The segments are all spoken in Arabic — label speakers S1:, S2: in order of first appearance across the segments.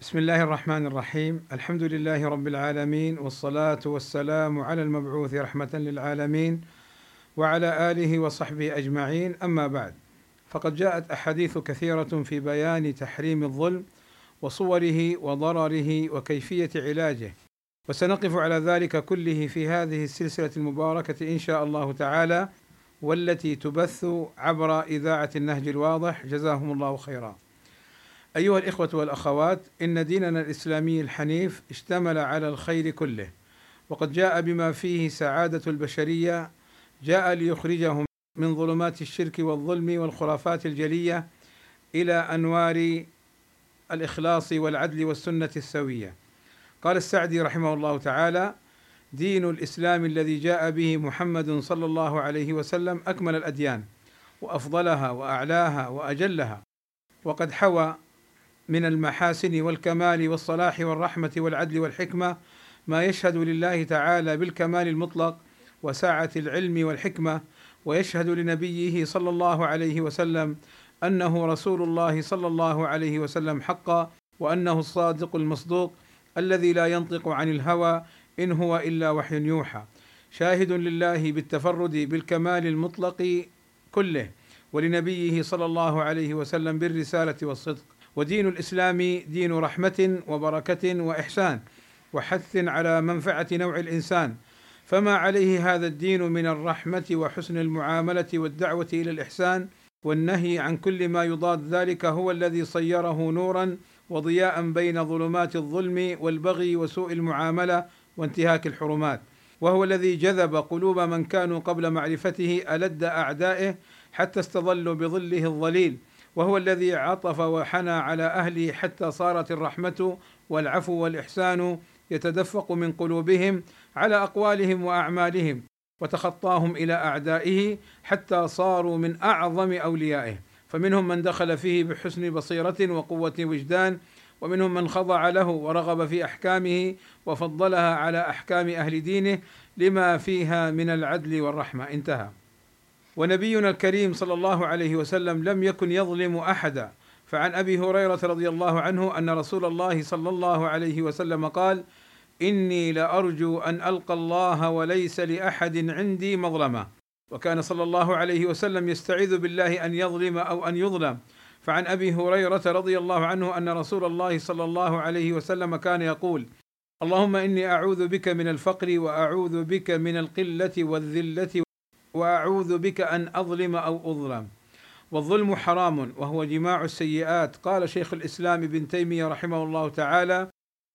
S1: بسم الله الرحمن الرحيم. الحمد لله رب العالمين والصلاة والسلام على المبعوث رحمة للعالمين وعلى آله وصحبه أجمعين. أما بعد فقد جاءت أحاديث كثيرة في بيان تحريم الظلم وصوره وضرره وكيفية علاجه. وسنقف على ذلك كله في هذه السلسلة المباركة إن شاء الله تعالى والتي تبث عبر إذاعة النهج الواضح. جزاهم الله خيرا. أيها الإخوة والأخوات إن ديننا الإسلامي الحنيف اشتمل على الخير كله وقد جاء بما فيه سعادة البشرية جاء ليخرجهم من ظلمات الشرك والظلم والخرافات الجلية إلى أنوار الإخلاص والعدل والسنة السوية. قال السعدي رحمه الله تعالى: دين الإسلام الذي جاء به محمد صلى الله عليه وسلم أكمل الأديان وأفضلها وأعلاها وأجلها وقد حوى من المحاسن والكمال والصلاح والرحمة والعدل والحكمة ما يشهد لله تعالى بالكمال المطلق وسعه العلم والحكمة ويشهد لنبيه صلى الله عليه وسلم أنه رسول الله صلى الله عليه وسلم حقا وأنه الصادق المصدوق الذي لا ينطق عن الهوى إن هو إلا وحي يوحى. شاهد لله بالتفرد بالكمال المطلق كله ولنبيه صلى الله عليه وسلم بالرسالة والصدق. ودين الإسلام دين رحمة وبركة وإحسان وحث على منفعة نوع الإنسان. فما عليه هذا الدين من الرحمة وحسن المعاملة والدعوة إلى الإحسان والنهي عن كل ما يضاد ذلك هو الذي صيره نورا وضياء بين ظلمات الظلم والبغي وسوء المعاملة وانتهاك الحرمات. وهو الذي جذب قلوب من كانوا قبل معرفته ألد أعدائه حتى استظلوا بظله الظليل. وهو الذي عطف وحنى على أهله حتى صارت الرحمة والعفو والإحسان يتدفق من قلوبهم على أقوالهم وأعمالهم وتخطاهم إلى أعدائه حتى صاروا من أعظم أوليائه. فمنهم من دخل فيه بحسن بصيرة وقوة وجدان ومنهم من خضع له ورغب في أحكامه وفضلها على أحكام أهل دينه لما فيها من العدل والرحمة. انتهى. ونبينا الكريم صلى الله عليه وسلم لم يكن يظلم أحدا. فعن أبي هريرة رضي الله عنه أن رسول الله صلى الله عليه وسلم قال إني لأرجو أن ألقى الله وليس لأحد عندي مظلمة. وكان صلى الله عليه وسلم يستعيذ بالله أن يظلم أو أن يظلم. فعن أبي هريرة رضي الله عنه أن رسول الله صلى الله عليه وسلم كان يقول اللهم إني أعوذ بك من الفقر وأعوذ بك من القلة والذلة وأعوذ بك أن أظلم أو أظلم. والظلم حرام وهو جماع السيئات. قال شيخ الإسلام ابن تيمية رحمه الله تعالى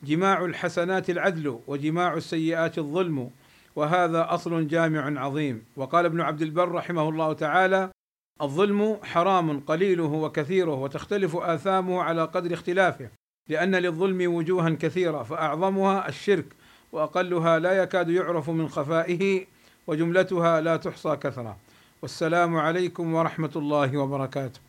S1: جماع الحسنات العدل وجماع السيئات الظلم وهذا أصل جامع عظيم. وقال ابن عبد البر رحمه الله تعالى الظلم حرام قليله وكثيره وتختلف آثامه على قدر اختلافه لأن للظلم وجوها كثيرة فأعظمها الشرك وأقلها لا يكاد يعرف من خفائه وجملتها لا تحصى كثرة. والسلام عليكم ورحمة الله وبركاته.